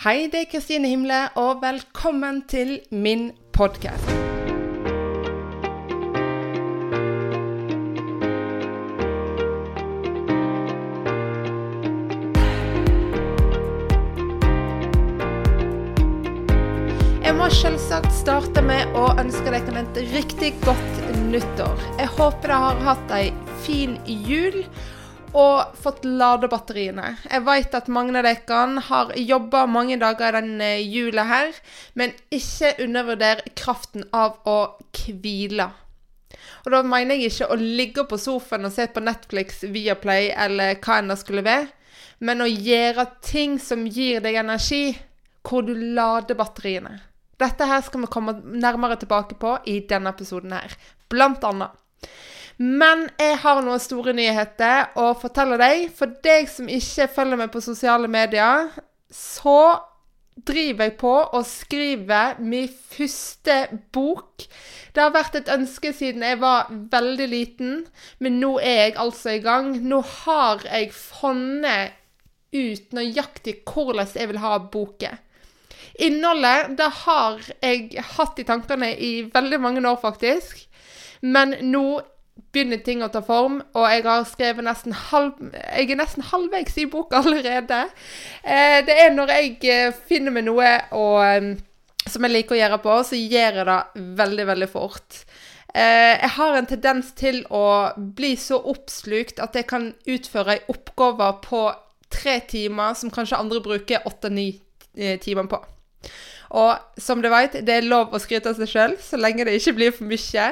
Hei, det er Kristine Himle, og velkommen til min podkast. Jeg må selvsagt starte med å ønske dere et riktig godt nyttår. Jeg håper dere har hatt ei fin jul og fått lada batteriene. Jeg vet at mange av dere har jobba mange dager i denne jula her, men ikke undervurder kraften av å hvile. Og da mener jeg ikke å ligge på sofaen og se på Netflix, Viaplay eller hva enn det skulle være, men å gjøre ting som gir deg energi, hvor du lader batteriene. Dette her skal vi komme nærmere tilbake på i denne episoden her, blant annet. Men jeg har noen store nyheter å fortelle deg. For deg som ikke følger meg på sosiale medier, så driver jeg på og skriver min første bok. Det har vært et ønske siden jeg var veldig liten, men nå er jeg altså i gang. Nå har jeg funnet ut nøyaktig hvordan jeg vil ha boka. Innholdet det har jeg hatt i tankene i veldig mange år, faktisk. Men nå begynner ting å ta form, og jeg har skrevet nesten halv... Jeg er nesten halvveis i boka allerede. Eh, det er når jeg eh, finner meg noe og, eh, som jeg liker å gjøre på, så gjør jeg det veldig, veldig fort. Eh, jeg har en tendens til å bli så oppslukt at jeg kan utføre ei oppgave på tre timer som kanskje andre bruker åtte-ni eh, timer på. Og som du vet, det er lov å skryte av seg sjøl, så lenge det ikke blir for mye.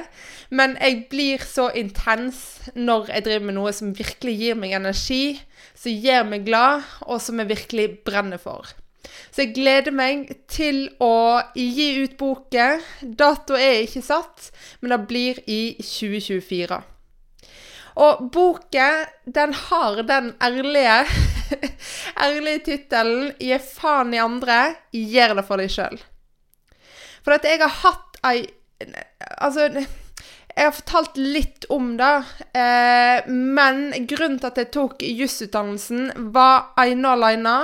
Men jeg blir så intens når jeg driver med noe som virkelig gir meg energi, som gjør meg glad, og som jeg virkelig brenner for. Så jeg gleder meg til å gi ut boken. Dato er ikke satt, men det blir i 2024. Og boken, den har den ærlige ærlige tittelen 'Gi faen i andre, gjør det for deg sjøl'. For at jeg har hatt ei Altså, jeg har fortalt litt om det, eh, men grunnen til at jeg tok jusutdannelsen, var ene og alene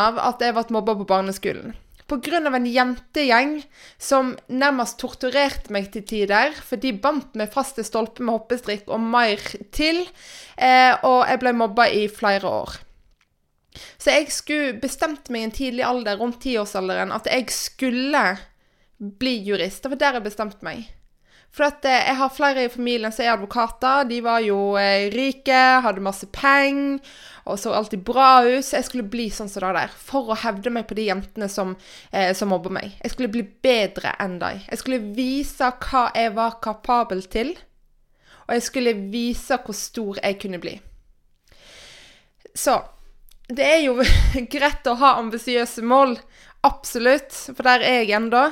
av at jeg ble mobba på barneskolen. Pga. en jentegjeng som nærmest torturerte meg til tider. For de bandt meg fast til stolpen med hoppestrikk og mer til. Eh, og jeg ble mobba i flere år. Så jeg skulle bestemt meg i en tidlig alder, rundt tiårsalderen, at jeg skulle bli jurist. Det var der jeg bestemte meg. For at eh, jeg har flere i familien som er advokater. De var jo eh, rike, hadde masse penger og så alltid bra ut. Så jeg skulle bli sånn som det der. For å hevde meg på de jentene som, eh, som mobber meg. Jeg skulle bli bedre enn dem. Jeg skulle vise hva jeg var kapabel til. Og jeg skulle vise hvor stor jeg kunne bli. Så det er jo greit å ha ambisiøse mål. Absolutt. For der er jeg ennå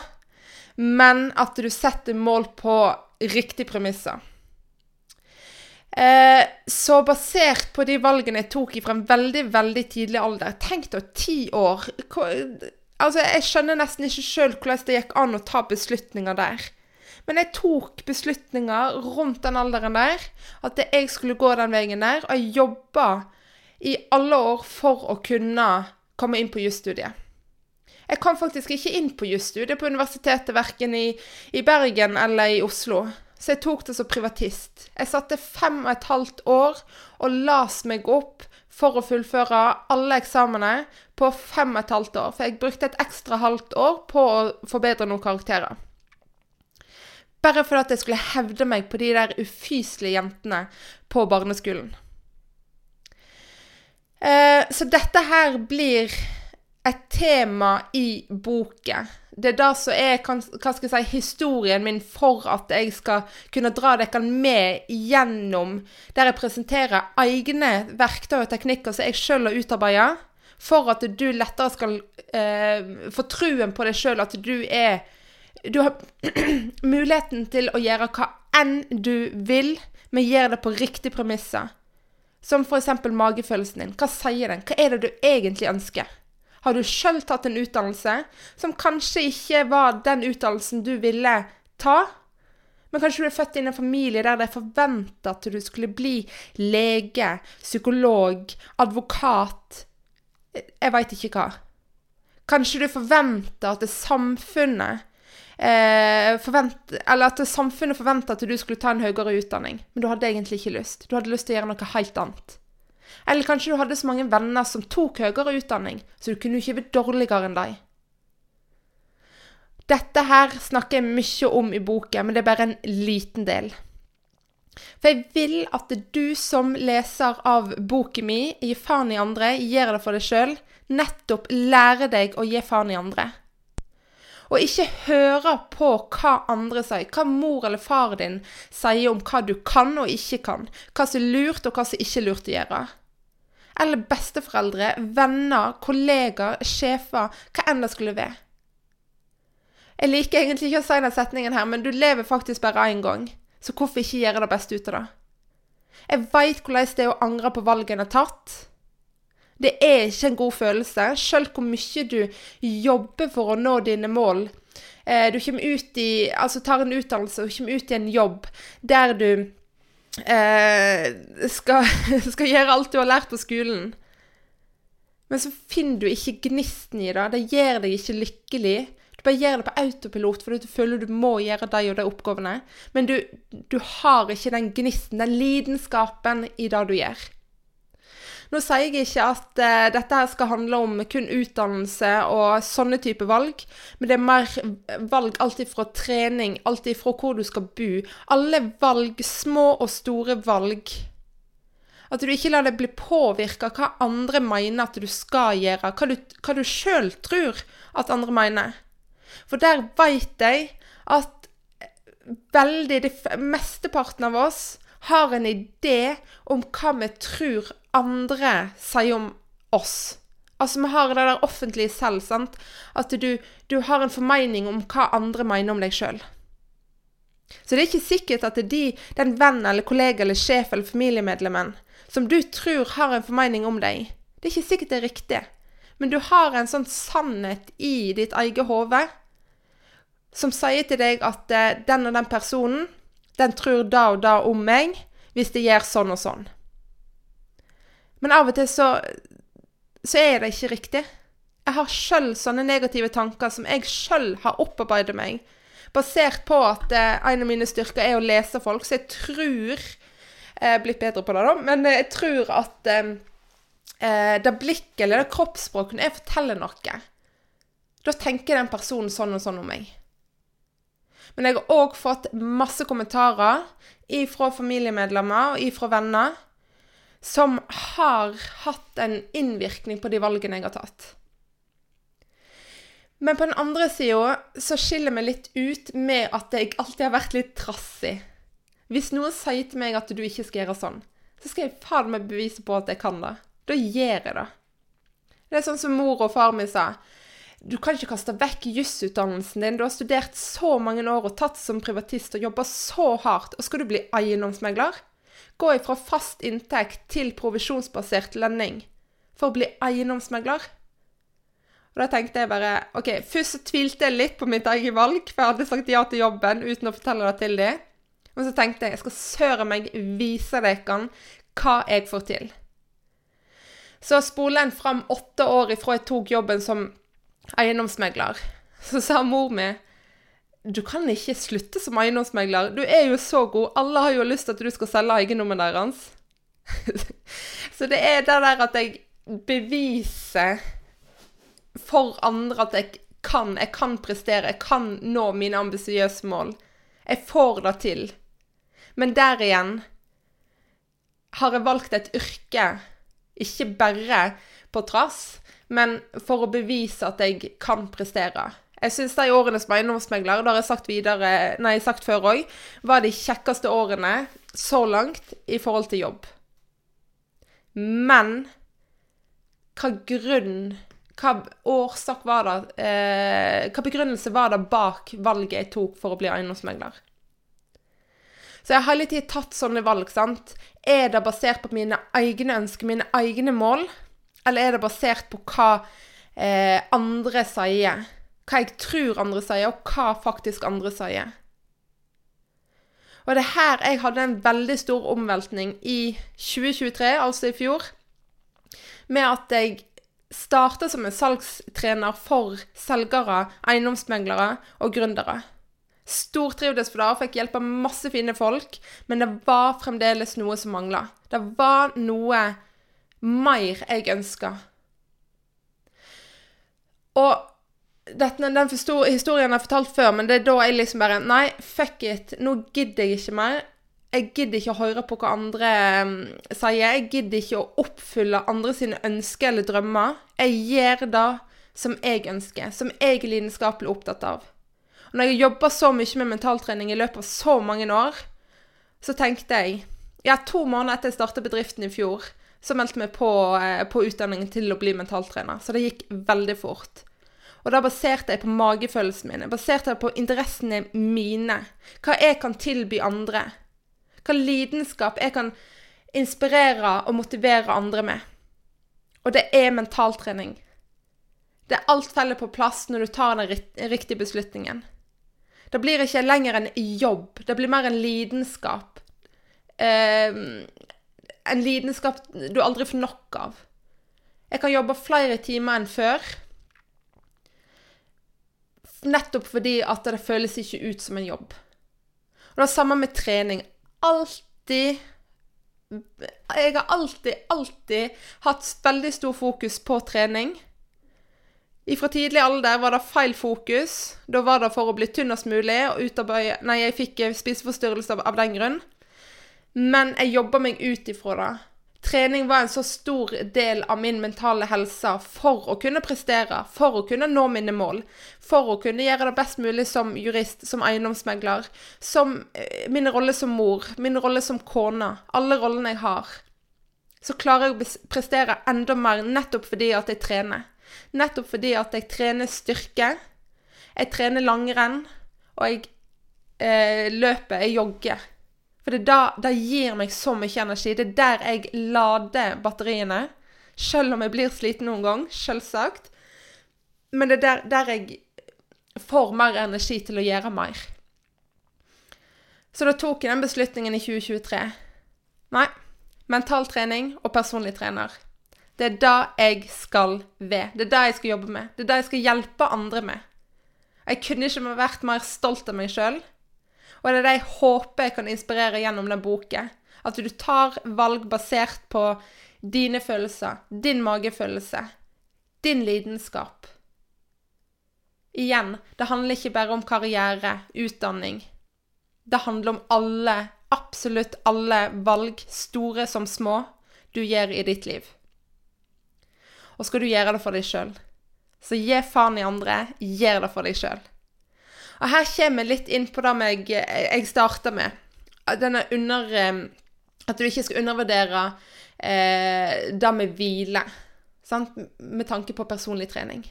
men at du setter mål på riktige premisser. Eh, så basert på de valgene jeg tok fra en veldig, veldig tidlig alder Tenk deg ti år. Altså, Jeg skjønner nesten ikke sjøl hvordan det gikk an å ta beslutninger der. Men jeg tok beslutninger rundt den alderen der, at jeg skulle gå den veien der. Og jeg jobba i alle år for å kunne komme inn på jusstudiet. Jeg kom faktisk ikke inn på jusstudiet på universitetet, verken i, i, Bergen eller i Oslo. Så jeg tok det som privatist. Jeg satte fem og et halvt år og las meg opp for å fullføre alle eksamene på fem og et halvt år. For jeg brukte et ekstra halvt år på å forbedre noen karakterer. Bare fordi at jeg skulle hevde meg på de der ufyselige jentene på barneskolen. Eh, så dette her blir et tema i boken. Det er det som er hva skal jeg si, historien min for at jeg skal kunne dra dere med gjennom der jeg presenterer egne verktøy og teknikker som jeg sjøl har utarbeida, for at du lettere skal eh, få truen på deg sjøl, at du er Du har muligheten til å gjøre hva enn du vil, men gjør det på riktig premisser. Som f.eks. magefølelsen din. Hva sier den? Hva er det du egentlig ønsker? Har du sjøl tatt en utdannelse som kanskje ikke var den utdannelsen du ville ta? Men kanskje du er født i en familie der er forventa at du skulle bli lege, psykolog, advokat Jeg veit ikke hva. Kanskje du forventa at samfunnet eh, forvent, Eller at samfunnet forventa at du skulle ta en høyere utdanning, men du hadde egentlig ikke lyst. Du hadde lyst til å gjøre noe helt annet. Eller kanskje du hadde så mange venner som tok høyere utdanning, så du kunne ikke bli dårligere enn dem. Dette her snakker jeg mye om i boken, men det er bare en liten del. For jeg vil at du som leser av boken min, Gi faen i andre, gjør det for deg sjøl, nettopp lærer deg å gi faen i andre. Og ikke høre på hva andre sier, hva mor eller far din sier om hva du kan og ikke kan, hva som er lurt og hva som ikke er lurt å gjøre. Eller besteforeldre, venner, kollegaer, sjefer, hva enn det skulle være. Jeg liker egentlig ikke å si den setningen her, men du lever faktisk bare én gang. Så hvorfor ikke gjøre det beste ut av det? Jeg veit hvordan det er å angre på valget en har tatt. Det er ikke en god følelse, sjøl hvor mye du jobber for å nå dine mål. Eh, du ut i, altså tar en utdannelse og kommer ut i en jobb der du eh, skal, skal gjøre alt du har lært på skolen. Men så finner du ikke gnisten i det. Det gjør deg ikke lykkelig. Du bare gjør det på autopilot fordi du føler du må gjøre de og de oppgavene. Men du, du har ikke den gnisten, den lidenskapen i det du gjør. Nå sier jeg ikke at uh, dette her skal handle om kun utdannelse og sånne type valg, men det er mer valg alt ifra trening, alt ifra hvor du skal bo. Alle valg, små og store valg. At du ikke lar det bli påvirka hva andre mener at du skal gjøre, hva du, hva du sjøl tror at andre mener. For der veit jeg at veldig de Mesteparten av oss har en idé om hva vi tror andre sier om oss. Altså, vi har det der offentlige selv, sant. At du, du har en formening om hva andre mener om deg sjøl. Så det er ikke sikkert at det er de, den venn eller kollega eller sjef eller familiemedlemmen som du tror har en formening om deg, det er ikke sikkert det er riktig. Men du har en sånn sannhet i ditt eget hode som sier til deg at eh, den og den personen, den tror da og da om meg hvis det gjør sånn og sånn. Men av og til så, så er det ikke riktig. Jeg har sjøl sånne negative tanker som jeg sjøl har opparbeidet meg, basert på at eh, en av mine styrker er å lese folk, så jeg tror Jeg er blitt bedre på det, da, men jeg tror at eh, eh det blikket eller det kroppsspråket Når jeg forteller noe, da tenker den personen sånn og sånn om meg. Men jeg har òg fått masse kommentarer ifra familiemedlemmer og ifra venner som har hatt en innvirkning på de valgene jeg har tatt. Men på den andre sida så skiller vi litt ut med at jeg alltid har vært litt trassig. Hvis noen sier til meg at du ikke skal gjøre sånn, så skal jeg faen meg bevise på at jeg kan det. Da gjør jeg det. Det er sånn som mor og far min sa. Du kan ikke kaste vekk jusutdannelsen din. Du har studert så mange år og tatt som privatist og jobba så hardt, og skal du bli eiendomsmegler? Gå ifra fast inntekt til provisjonsbasert lønning for å bli eiendomsmegler? Og da tenkte jeg bare OK, først så tvilte jeg litt på mitt eget valg, for jeg hadde sagt ja til jobben uten å fortelle det til dem. Og så tenkte jeg jeg skal søren meg vise dere hva jeg får til. Så spoler en fram åtte år ifra jeg tok jobben som eiendomsmegler, så sa mor mi du kan ikke slutte som eiendomsmegler. Du er jo så god. Alle har jo lyst til at du skal selge eiendommen deres. så det er det der at jeg beviser for andre at jeg kan. Jeg kan prestere. Jeg kan nå mine ambisiøse mål. Jeg får det til. Men der igjen har jeg valgt et yrke, ikke bare på trass, men for å bevise at jeg kan prestere. Jeg syns de årene som eiendomsmegler, det har jeg sagt, videre, nei, sagt før òg, var de kjekkeste årene så langt i forhold til jobb. Men hva grunn Hva årsak var det eh, Hva begrunnelse var det bak valget jeg tok for å bli eiendomsmegler? Så jeg har hele tiden tatt sånne valg, sant. Er det basert på mine egne ønsker, mine egne mål? Eller er det basert på hva eh, andre sier? Hva jeg tror andre sier, og hva faktisk andre sier. Og det er her jeg hadde en veldig stor omveltning i 2023, altså i fjor, med at jeg starta som en salgstrener for selgere, eiendomsmeglere og gründere. Stortrivdes for det og fikk hjelp av masse fine folk, men det var fremdeles noe som mangla. Det var noe mer jeg ønska. Og dette, den historien historien har fortalt før, men det er da jeg liksom bare Nei, fuck it. Nå gidder jeg ikke mer. Jeg gidder ikke å høre på hva andre um, sier. Jeg gidder ikke å oppfylle andre sine ønsker eller drømmer. Jeg gjør det som jeg ønsker, som jeg er lidenskapelig opptatt av. Og når jeg jobba så mye med mentaltrening i løpet av så mange år, så tenkte jeg Ja, to måneder etter jeg startet bedriften i fjor, så meldte vi på, eh, på utdanningen til å bli mentaltrener. Så det gikk veldig fort. Og da baserte jeg på magefølelsen min. Baserte jeg på interessene mine. Hva jeg kan tilby andre. Hva lidenskap jeg kan inspirere og motivere andre med. Og det er mentaltrening. Det er alt faller på plass når du tar den riktige beslutningen. Det blir ikke lenger en jobb, det blir mer en lidenskap. Eh, en lidenskap du aldri får nok av. Jeg kan jobbe flere timer enn før. Nettopp fordi at det føles ikke ut som en jobb. Og det er samme med trening alltid Jeg har alltid, alltid hatt veldig stor fokus på trening. Fra tidlig alder var det feil fokus. Da var det for å bli tynnest mulig og utarbeide Nei, jeg fikk spiseforstyrrelser av den grunn. Men jeg jobba meg ut ifra det. Trening var en så stor del av min mentale helse for å kunne prestere, for å kunne nå mine mål, for å kunne gjøre det best mulig som jurist, som eiendomsmegler, som eh, min rolle som mor, min rolle som kone, alle rollene jeg har. Så klarer jeg å prestere enda mer nettopp fordi at jeg trener. Nettopp fordi at jeg trener styrke, jeg trener langrenn, og jeg eh, løper, jeg jogger. For det, da, det gir meg så mye energi. Det er der jeg lader batteriene. Selv om jeg blir sliten noen gang, selvsagt. Men det er der, der jeg får mer energi til å gjøre mer. Så da tok jeg den beslutningen i 2023. Nei, mentaltrening og personlig trener. Det er det jeg skal ved. Det er det jeg skal jobbe med. Det er det jeg skal hjelpe andre med. Jeg kunne ikke vært mer stolt av meg sjøl og det er det jeg håper jeg kan inspirere gjennom den boken. At du tar valg basert på dine følelser, din magefølelse, din lidenskap. Igjen, det handler ikke bare om karriere, utdanning. Det handler om alle, absolutt alle valg, store som små, du gjør i ditt liv. Og skal du gjøre det for deg sjøl, så gi faen i andre, gjør det for deg sjøl. Og her kommer vi litt inn på det jeg, jeg starta med. Denne under eh, At du ikke skal undervurdere eh, det med hvile. Sant? Med tanke på personlig trening.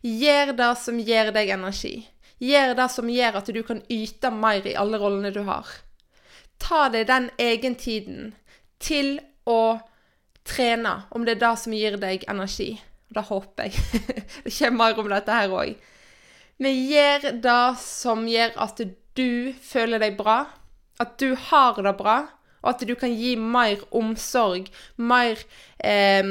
Gjør det som gir deg energi. Gjør det som gjør at du kan yte mer i alle rollene du har. Ta deg den egentiden til å trene, om det er det som gir deg energi. Det håper jeg. det kommer mer om dette her òg. Vi gjør det som gjør at du føler deg bra, at du har det bra, og at du kan gi mer omsorg, mer, eh,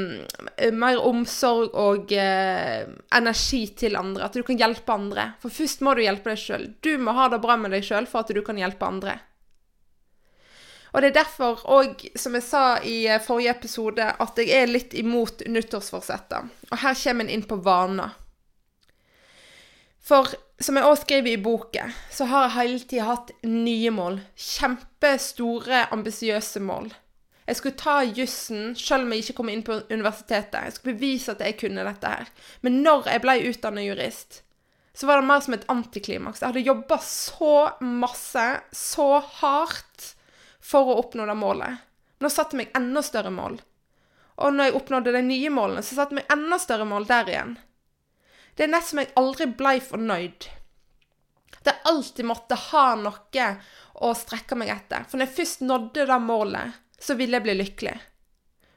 mer omsorg og eh, energi til andre. At du kan hjelpe andre. For først må du hjelpe deg sjøl. Du må ha det bra med deg sjøl for at du kan hjelpe andre. Og det er derfor òg, som jeg sa i eh, forrige episode, at jeg er litt imot nyttårsforsetter. Og her kommer en inn på vaner. For som jeg også skriver i boken, så har jeg hele tida hatt nye mål. Kjempestore, ambisiøse mål. Jeg skulle ta jussen selv om jeg ikke kom inn på universitetet. Jeg skulle bevise at jeg kunne dette her. Men når jeg ble utdannet jurist, så var det mer som et antiklimaks. Jeg hadde jobba så masse, så hardt, for å oppnå det målet. Nå satte jeg meg enda større mål. Og når jeg oppnådde de nye målene, så satte jeg meg enda større mål der igjen. Det er nesten som jeg aldri blei fornøyd. Det er alltid måtte ha noe å strekke meg etter. For når jeg først nådde det målet, så ville jeg bli lykkelig.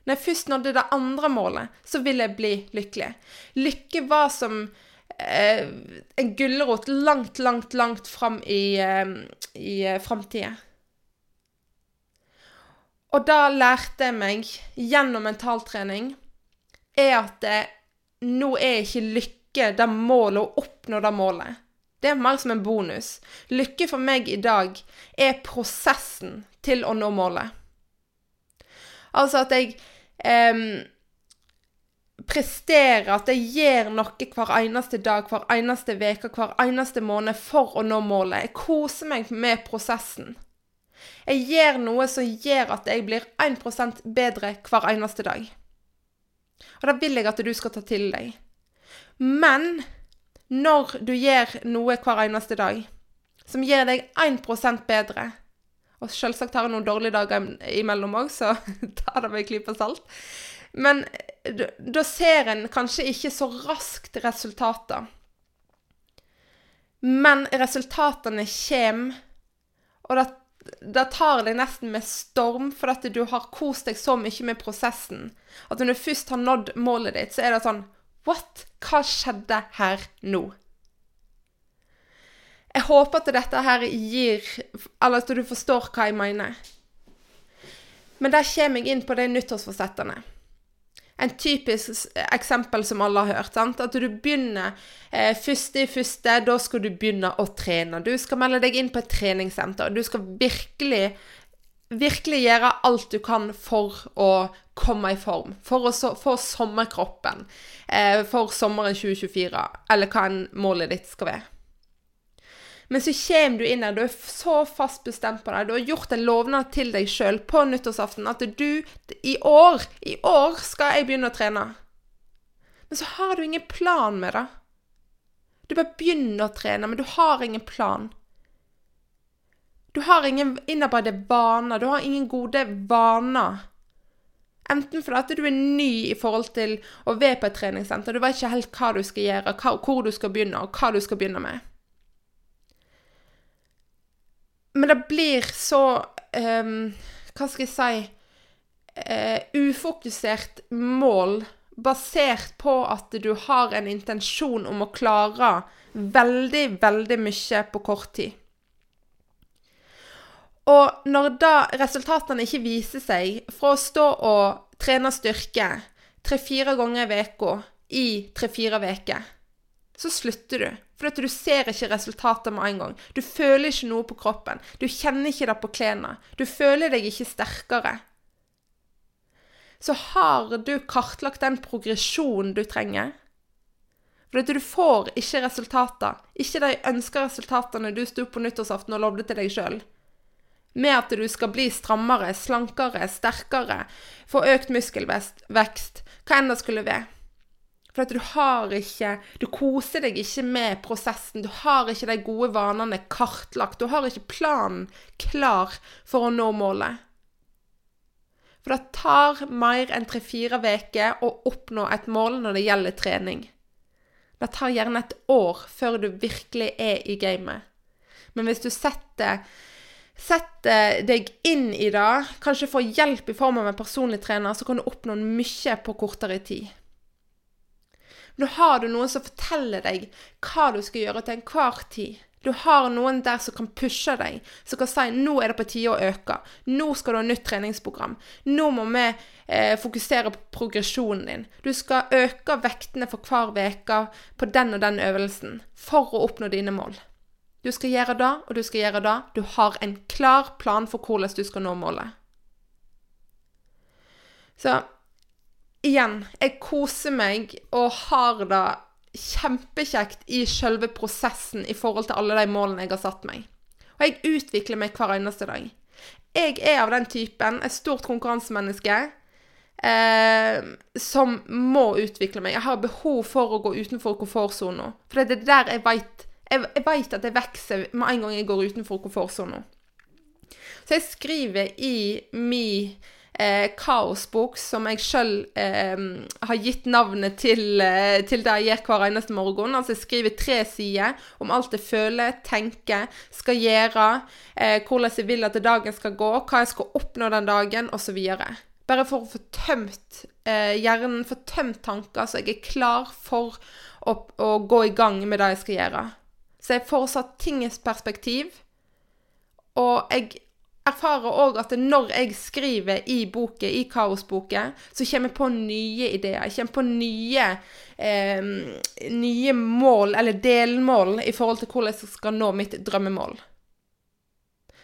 Når jeg først nådde det andre målet, så ville jeg bli lykkelig. Lykke var som eh, en gulrot langt, langt, langt fram i, eh, i eh, framtida. Og da lærte jeg meg gjennom mentaltrening er at det nå er ikke lykke det målet og oppnå det målet. Det er mer som en bonus. Lykke for meg i dag er prosessen til å nå målet. Altså at jeg eh, presterer, at jeg gjør noe hver eneste dag, hver eneste uke, hver eneste måned for å nå målet. Jeg koser meg med prosessen. Jeg gjør noe som gjør at jeg blir 1% bedre hver eneste dag. Og det vil jeg at du skal ta til deg. Men når du gjør noe hver eneste dag som gjør deg 1% bedre Og selvsagt har jeg noen dårlige dager imellom òg, så ta det med en klype salt. Men da ser en kanskje ikke så raskt resultater. Men resultatene kommer, og det det tar deg nesten med storm, for at du har kost deg så mye med prosessen. At når du først har nådd målet ditt, så er det sånn What? Hva skjedde her nå? Jeg håper at dette her gir Eller at du forstår hva jeg mener. Men der kommer jeg inn på de nyttårsforsettene en typisk eksempel som alle har hørt. Sant? At du begynner eh, første i første, da skal du begynne å trene. Du skal melde deg inn på et treningssenter. Du skal virkelig, virkelig gjøre alt du kan for å komme i form. For å få sommerkroppen eh, for sommeren 2024, eller hva enn målet ditt skal være. Men så kommer du inn der, du er så fast bestemt på det. Du har gjort en lovnad til deg sjøl på nyttårsaften at du i år, i år skal jeg begynne å trene. Men så har du ingen plan med det. Du bare begynner å trene, men du har ingen plan. Du har ingen innarbeidede vaner. Du har ingen gode vaner. Enten fordi du er ny i forhold til å være på et treningssenter, du vet ikke helt hva du skal gjøre, hvor du skal begynne, og hva du skal begynne med. Men det blir så um, Hva skal jeg si uh, Ufokusert mål basert på at du har en intensjon om å klare veldig, veldig mye på kort tid. Og når da resultatene ikke viser seg, fra å stå og trene styrke tre-fire ganger i uka i tre-fire uker så slutter du. For du ser ikke resultatet med en gang. Du føler ikke noe på kroppen. Du kjenner ikke det på klærne. Du føler deg ikke sterkere. Så har du kartlagt den progresjonen du trenger. For du får ikke resultater. Ikke de ønska resultatene du sto på nyttårsaften og lovde til deg sjøl. Med at du skal bli strammere, slankere, sterkere, få økt muskelvekst, hva enn det skulle være. For at du har ikke Du koser deg ikke med prosessen. Du har ikke de gode vanene kartlagt. Du har ikke planen klar for å nå målet. For det tar mer enn tre-fire uker å oppnå et mål når det gjelder trening. Det tar gjerne et år før du virkelig er i gamet. Men hvis du setter, setter deg inn i det, kanskje får hjelp i form av en personlig trener, så kan du oppnå mye på kortere tid. Nå har du noen som forteller deg hva du skal gjøre til enhver tid. Du har noen der som kan pushe deg, som kan si 'nå er det på tide å øke'. 'Nå skal du ha nytt treningsprogram'. 'Nå må vi eh, fokusere på progresjonen din'. Du skal øke vektene for hver uke på den og den øvelsen for å oppnå dine mål. Du skal gjøre det, og du skal gjøre det. Du har en klar plan for hvordan du skal nå målet. Så igjen, jeg koser meg og har det kjempekjekt i selve prosessen i forhold til alle de målene jeg har satt meg. Og jeg utvikler meg hver eneste dag. Jeg er av den typen, et stort konkurransemenneske, eh, som må utvikle meg. Jeg har behov for å gå utenfor komfortsona. For det er der jeg veit jeg, jeg vet at jeg vokser med en gang jeg går utenfor komfortsona. Så jeg skriver i min eh, kaosbok som jeg sjøl eh, har gitt navnet til, eh, til det jeg gjør hver eneste morgen. Altså jeg skriver tre sider om alt jeg føler, tenker, skal gjøre, eh, hvordan jeg vil at dagen skal gå, hva jeg skal oppnå den dagen, osv. Bare for å få tømt eh, hjernen, få tømt tanker, så jeg er klar for å, å gå i gang med det jeg skal gjøre. Så jeg får satt tingens perspektiv, og jeg erfarer òg at når jeg skriver i boken, i Kaosboken, så kommer jeg på nye ideer. Jeg kommer på nye, eh, nye mål, eller delmål, i forhold til hvordan jeg skal nå mitt drømmemål.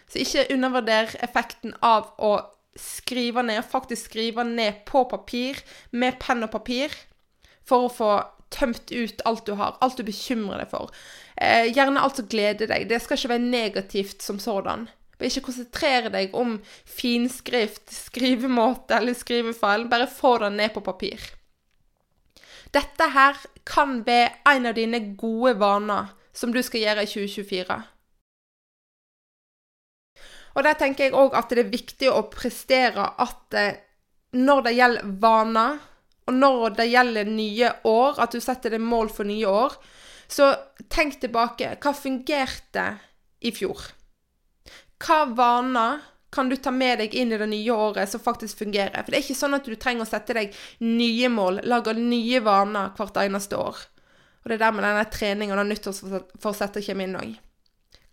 Så ikke undervurder effekten av å skrive ned, faktisk skrive ned på papir, med penn og papir, for å få tømt ut alt du har, alt du bekymrer deg for. Eh, gjerne alt som gleder deg. Det skal ikke være negativt som sådan. Bare ikke konsentrere deg om finskrift, skrivemåte eller skrivefeil. Bare få det ned på papir. Dette her kan være en av dine gode vaner som du skal gjøre i 2024. Og der tenker jeg òg at det er viktig å prestere at eh, når det gjelder vaner, og når det gjelder nye år, at du setter deg mål for nye år, så tenk tilbake. Hva fungerte i fjor? Hva vaner kan du ta med deg inn i det nye året som faktisk fungerer? For det er ikke sånn at du trenger å sette deg nye mål, lage nye vaner hvert eneste år. Og det er der med denne treningen og nyttårsforsettet kommer inn òg.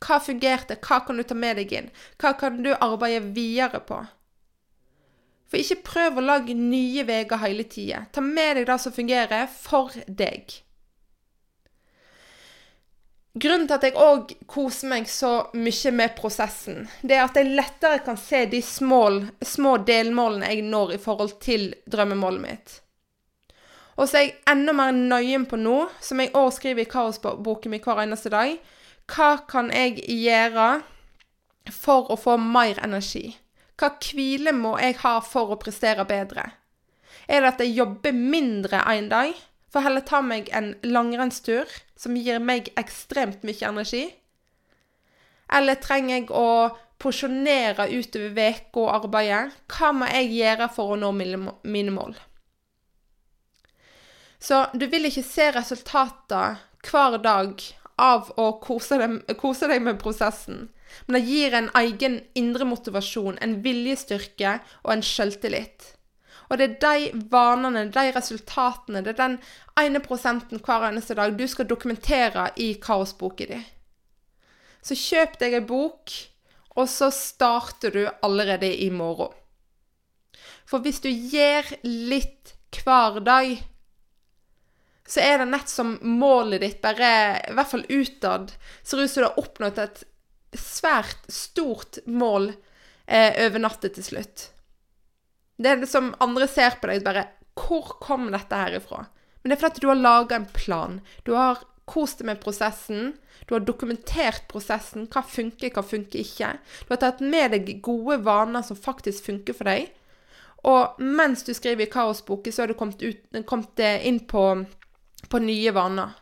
Hva fungerte? Hva kan du ta med deg inn? Hva kan du arbeide videre på? For ikke prøv å lage nye veier hele tida. Ta med deg det som fungerer, for deg. Grunnen til at jeg òg koser meg så mye med prosessen, det er at jeg lettere kan se de små, små delmålene jeg når i forhold til drømmemålet mitt. Og så er jeg enda mer nøye på nå, som jeg òg skriver i kaosboken min hver eneste dag. Hva kan jeg gjøre for å få mer energi? Hva hvile må jeg ha for å prestere bedre? Er det at jeg jobber mindre en dag, for heller ta meg en langrennstur som gir meg ekstremt mye energi? Eller trenger jeg å porsjonere utover uka og arbeidet? Hva må jeg gjøre for å nå mine mål? Så du vil ikke se resultater hver dag av å kose deg, kose deg med prosessen. Men det gir en egen indre motivasjon, en viljestyrke og en selvtillit. Og det er de vanene, de resultatene, det er den ene prosenten hver eneste dag du skal dokumentere i kaosboka di. Så kjøp deg en bok, og så starter du allerede i morgen. For hvis du gjør litt hver dag, så er det nett som målet ditt, bare i hvert fall utad, ser ut som du har oppnådd et svært stort mål eh, over natta til slutt. Det er som andre ser på deg og bare Hvor kom dette her ifra? Men det er fordi du har laga en plan. Du har kost deg med prosessen. Du har dokumentert prosessen. Hva funker, hva funker ikke. Du har tatt med deg gode vaner som faktisk funker for deg. Og mens du skriver i Kaosboken, så har du kommet, ut, kommet inn på, på nye vaner.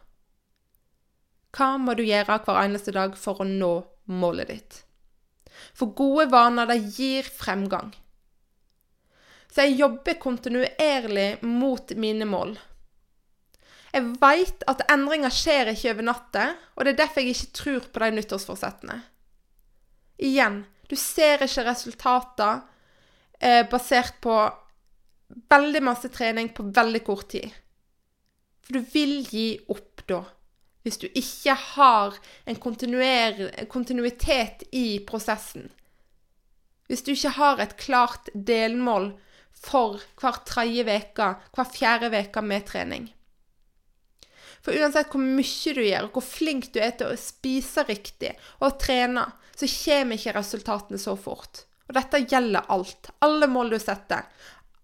Hva må du gjøre hver eneste dag for å nå målet ditt? For gode vaner, det gir fremgang. Så jeg jobber kontinuerlig mot mine mål. Jeg veit at endringer skjer ikke over natta, og det er derfor jeg ikke tror på de nyttårsforsettene. Igjen, du ser ikke resultater eh, basert på veldig masse trening på veldig kort tid. For du vil gi opp da, hvis du ikke har en kontinuitet i prosessen. Hvis du ikke har et klart delmål for hver tredje uke, hver fjerde uke med trening. For uansett hvor mye du gjør, hvor flink du er til å spise riktig og trene, så kommer ikke resultatene så fort. Og dette gjelder alt. Alle mål du setter.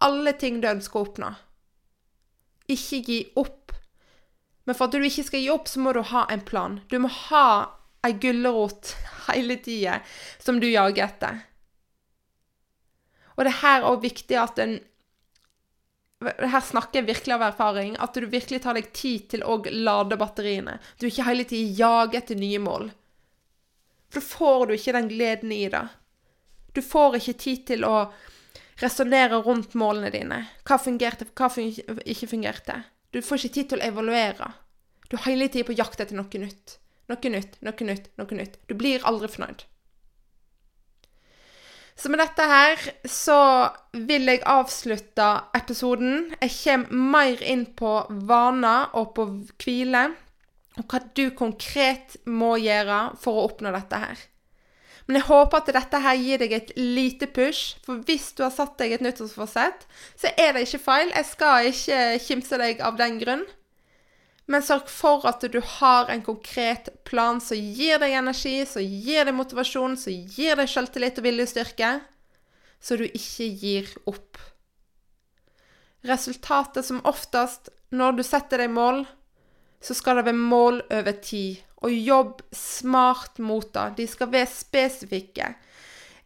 Alle ting du ønsker å oppnå. Ikke gi opp. Men for at du ikke skal gi opp, så må du ha en plan. Du må ha ei gulrot hele tida som du jager etter. Og det her er òg viktig at en her snakker jeg virkelig av erfaring. At du virkelig tar deg tid til å lade batteriene. Du ikke hele tiden jager etter nye mål. For da får du ikke den gleden i det. Du får ikke tid til å resonnere rundt målene dine. Hva fungerte, hva ikke fungerte. Du får ikke tid til å evaluere. Du er hele tiden på jakt etter noe nytt. Noe nytt, noe nytt, noe nytt. Du blir aldri fornøyd. Så med dette her så vil jeg avslutte episoden. Jeg kommer mer inn på vaner og på hvile, og hva du konkret må gjøre for å oppnå dette her. Men jeg håper at dette her gir deg et lite push, for hvis du har satt deg et nyttårsforsett, så er det ikke feil. Jeg skal ikke kimse deg av den grunn. Men sørg for at du har en konkret plan som gir deg energi, som gir deg motivasjon, som gir deg selvtillit og viljestyrke, så du ikke gir opp. Resultatet som oftest når du setter deg mål, så skal det være mål over tid. Og jobb smart mot det. De skal være spesifikke.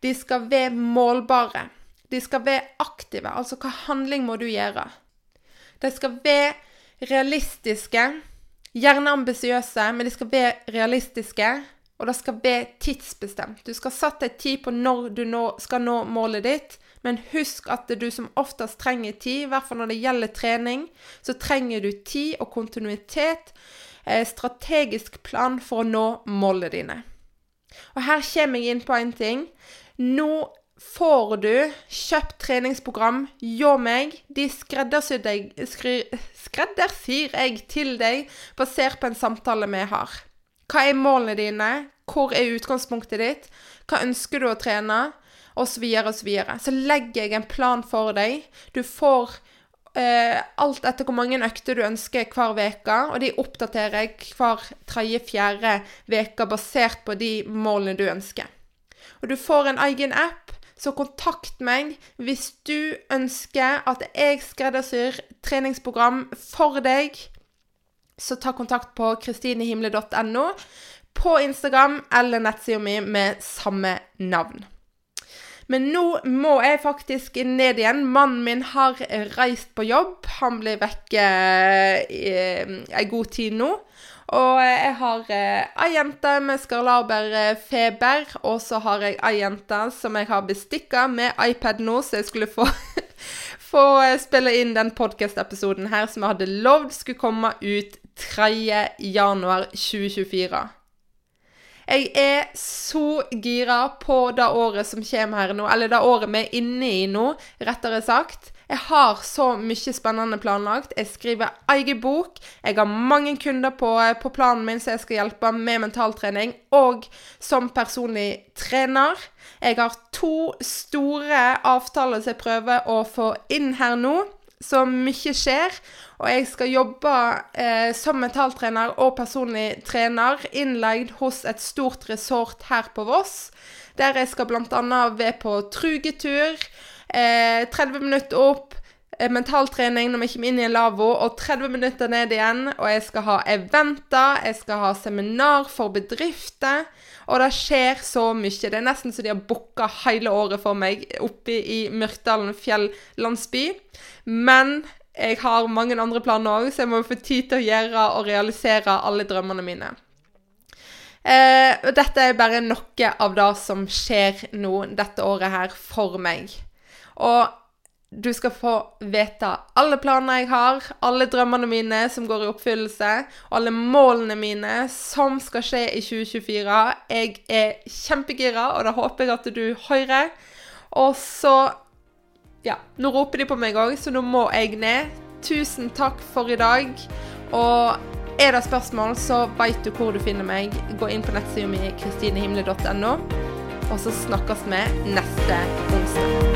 De skal være målbare. De skal være aktive. Altså hva handling må du gjøre? De skal være realistiske. Gjerne ambisiøse, men de skal være realistiske. Og det skal være tidsbestemt. Du skal sette deg tid på når du nå skal nå målet ditt. Men husk at du som oftest trenger tid, i hvert fall når det gjelder trening, så trenger du tid og kontinuitet, strategisk plan for å nå målene dine. Og her kommer jeg inn på en ting. Nå får du kjøpt treningsprogram hjå meg. De skreddersyr, jeg til deg basert på en samtale vi har. Hva er målene dine? Hvor er utgangspunktet ditt? Hva ønsker du å trene? osv., osv. Så, videre. så legger jeg en plan for deg. Du får eh, alt etter hvor mange økter du ønsker hver uke, og de oppdaterer jeg hver tredje-fjerde uke basert på de målene du ønsker. Og du får en egen app, så kontakt meg hvis du ønsker at jeg skreddersyr treningsprogram for deg. Så ta kontakt på kristinehimle.no på Instagram eller nettsida mi med samme navn. Men nå må jeg faktisk ned igjen. Mannen min har reist på jobb. Han blir vekke eh, ei god tid nå. Og jeg har eh, ei jente med skarlaberfeber, og så har jeg ei jente som jeg har bestikka med iPad nå, så jeg skulle få, få spille inn den podkast-episoden her som jeg hadde lovd skulle komme ut 3. januar 2024. Jeg er så gira på det året som kommer her nå, eller det året vi er inne i nå, rettere sagt. Jeg har så mye spennende planlagt. Jeg skriver egen bok. Jeg har mange kunder på, på planen min som jeg skal hjelpe med mentaltrening, og som personlig trener. Jeg har to store avtaler som jeg prøver å få inn her nå. Så mye skjer. Og jeg skal jobbe eh, som mentaltrener og personlig trener innleid hos et stort resort her på Voss. Der jeg skal bl.a. være på trugetur. Eh, 30 minutter opp. Eh, mentaltrening når vi kommer inn i en lavvo, og 30 minutter ned igjen. Og jeg skal ha eventer, jeg skal ha seminar for bedrifter. Og det skjer så mye. Det er nesten så de har booka hele året for meg oppe i Myrkdalen fjellandsby. Men jeg har mange andre planer òg, så jeg må få tid til å gjøre og realisere alle drømmene mine. Eh, dette er bare noe av det som skjer nå dette året her for meg. Og du skal få vite alle planene jeg har, alle drømmene mine som går i oppfyllelse, og alle målene mine som skal skje i 2024. Jeg er kjempegira, og det håper jeg at du hører. Og så ja, nå roper de på meg òg, så nå må jeg ned. Tusen takk for i dag. Og er det spørsmål, så veit du hvor du finner meg. Gå inn på nettsida mi kristinehimle.no, og så snakkes vi neste onsdag.